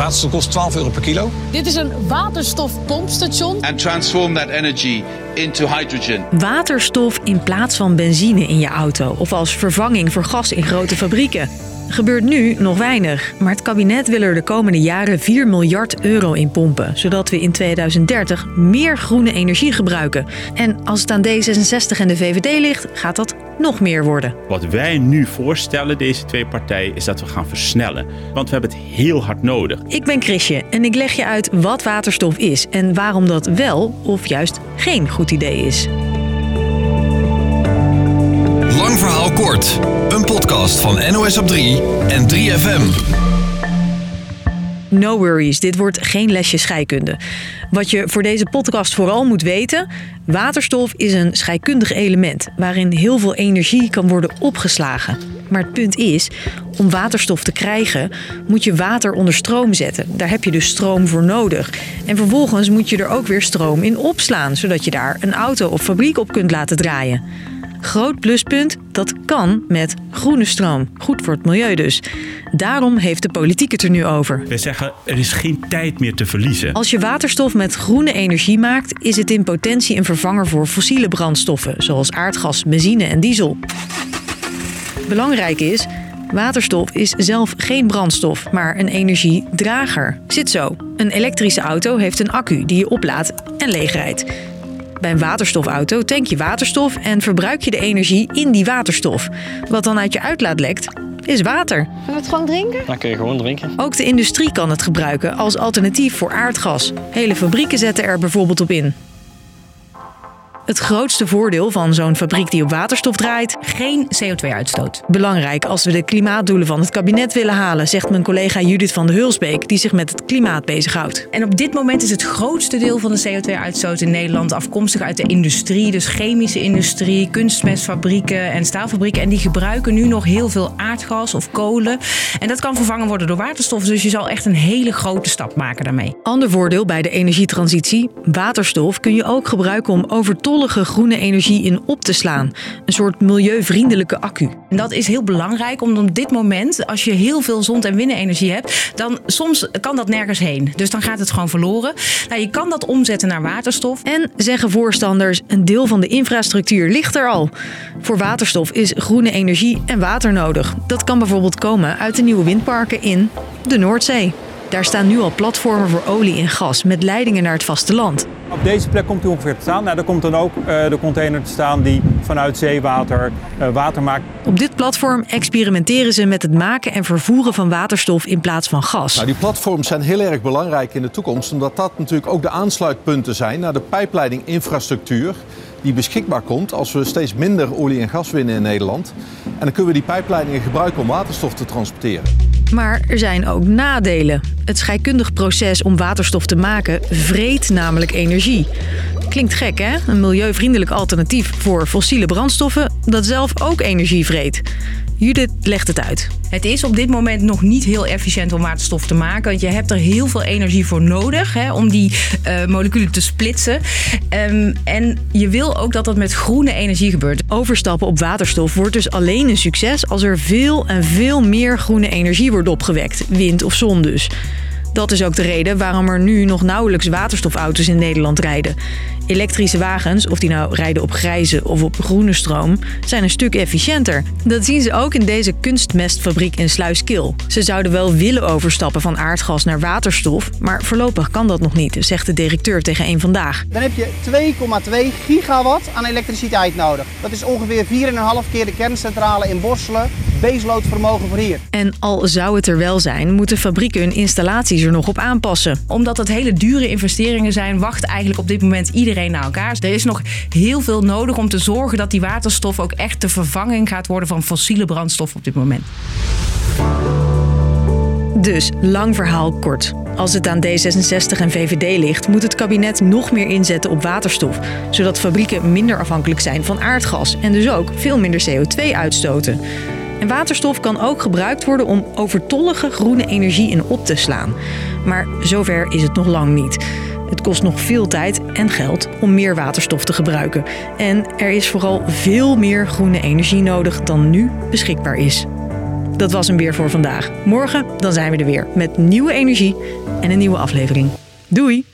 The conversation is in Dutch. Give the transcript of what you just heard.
Waterstof kost 12 euro per kilo. Dit is een waterstofpompstation. And transform that energy into hydrogen. Waterstof in plaats van benzine in je auto of als vervanging voor gas in grote fabrieken. Gebeurt nu nog weinig, maar het kabinet wil er de komende jaren 4 miljard euro in pompen, zodat we in 2030 meer groene energie gebruiken. En als het aan D66 en de VVD ligt, gaat dat nog meer worden. Wat wij nu voorstellen, deze twee partijen, is dat we gaan versnellen. Want we hebben het heel hard nodig. Ik ben Chrisje en ik leg je uit wat waterstof is en waarom dat wel of juist geen goed idee is. Lang verhaal kort. Een podcast van NOS op 3 en 3FM. No worries, dit wordt geen lesje scheikunde. Wat je voor deze podcast vooral moet weten: waterstof is een scheikundig element waarin heel veel energie kan worden opgeslagen. Maar het punt is, om waterstof te krijgen moet je water onder stroom zetten. Daar heb je dus stroom voor nodig. En vervolgens moet je er ook weer stroom in opslaan, zodat je daar een auto of fabriek op kunt laten draaien. Groot pluspunt, dat kan met groene stroom. Goed voor het milieu dus. Daarom heeft de politiek het er nu over. We zeggen, er is geen tijd meer te verliezen. Als je waterstof met groene energie maakt, is het in potentie een vervanger voor fossiele brandstoffen, zoals aardgas, benzine en diesel. Belangrijk is, waterstof is zelf geen brandstof, maar een energiedrager. Zit zo. Een elektrische auto heeft een accu die je oplaadt en leegrijdt. Bij een waterstofauto tank je waterstof en verbruik je de energie in die waterstof. Wat dan uit je uitlaat lekt, is water. Kunnen we het gewoon drinken? Dan kun je gewoon drinken. Ook de industrie kan het gebruiken als alternatief voor aardgas. Hele fabrieken zetten er bijvoorbeeld op in. Het grootste voordeel van zo'n fabriek die op waterstof draait, Geen CO2-uitstoot. belangrijk als we de klimaatdoelen van het kabinet willen halen, zegt mijn collega Judith van de Hulsbeek, die zich met het klimaat bezighoudt. En op dit moment is het grootste deel van de CO2-uitstoot in Nederland afkomstig uit de industrie. Dus chemische industrie, kunstmestfabrieken en staalfabrieken. En die gebruiken nu nog heel veel aardgas of kolen. En dat kan vervangen worden door waterstof. Dus je zal echt een hele grote stap maken daarmee. Ander voordeel bij de energietransitie: waterstof kun je ook gebruiken om groene energie in op te slaan. Een soort milieuvriendelijke accu. En dat is heel belangrijk, omdat op dit moment, als je heel veel zon- en windenergie hebt, dan soms kan dat nergens heen. Dus dan gaat het gewoon verloren. Nou, je kan dat omzetten naar waterstof. En zeggen voorstanders, een deel van de infrastructuur ligt er al. Voor waterstof is groene energie en water nodig. Dat kan bijvoorbeeld komen uit de nieuwe windparken in de Noordzee. Daar staan nu al platformen voor olie en gas met leidingen naar het vasteland. Op deze plek komt hij ongeveer te staan. Nou, daar komt dan ook eh, de container te staan die vanuit zeewater eh, water maakt. Op dit platform experimenteren ze met het maken en vervoeren van waterstof in plaats van gas. Nou, die platforms zijn heel erg belangrijk in de toekomst, omdat dat natuurlijk ook de aansluitpunten zijn naar de pijpleidinginfrastructuur die beschikbaar komt als we steeds minder olie en gas winnen in Nederland. En dan kunnen we die pijpleidingen gebruiken om waterstof te transporteren. Maar er zijn ook nadelen. Het scheikundig proces om waterstof te maken vreet namelijk energie. Klinkt gek hè? Een milieuvriendelijk alternatief voor fossiele brandstoffen dat zelf ook energie vreet. Judith legt het uit. Het is op dit moment nog niet heel efficiënt om waterstof te maken. Want je hebt er heel veel energie voor nodig hè, om die eh, moleculen te splitsen. Ehm, en je wil ook dat dat met groene energie gebeurt. Overstappen op waterstof wordt dus alleen een succes als er veel en veel meer groene energie wordt opgewekt. Wind of zon dus. Dat is ook de reden waarom er nu nog nauwelijks waterstofauto's in Nederland rijden. Elektrische wagens, of die nou rijden op grijze of op groene stroom, zijn een stuk efficiënter. Dat zien ze ook in deze kunstmestfabriek in Sluiskil. Ze zouden wel willen overstappen van aardgas naar waterstof, maar voorlopig kan dat nog niet, zegt de directeur tegen één vandaag. Dan heb je 2,2 gigawatt aan elektriciteit nodig. Dat is ongeveer 4,5 keer de kerncentrale in Borselen. Baseloadvermogen voor hier. En al zou het er wel zijn, moeten fabrieken hun installaties er nog op aanpassen. Omdat het hele dure investeringen zijn, wacht eigenlijk op dit moment iedereen naar elkaar. Er is nog heel veel nodig om te zorgen dat die waterstof ook echt de vervanging gaat worden van fossiele brandstof op dit moment. Dus, lang verhaal kort. Als het aan D66 en VVD ligt, moet het kabinet nog meer inzetten op waterstof, zodat fabrieken minder afhankelijk zijn van aardgas en dus ook veel minder CO2 uitstoten. En waterstof kan ook gebruikt worden om overtollige groene energie in op te slaan. Maar zover is het nog lang niet. Het kost nog veel tijd en geld om meer waterstof te gebruiken. En er is vooral veel meer groene energie nodig dan nu beschikbaar is. dat was hem weer voor vandaag. Morgen dan zijn we er weer met nieuwe energie en een nieuwe aflevering. Doei!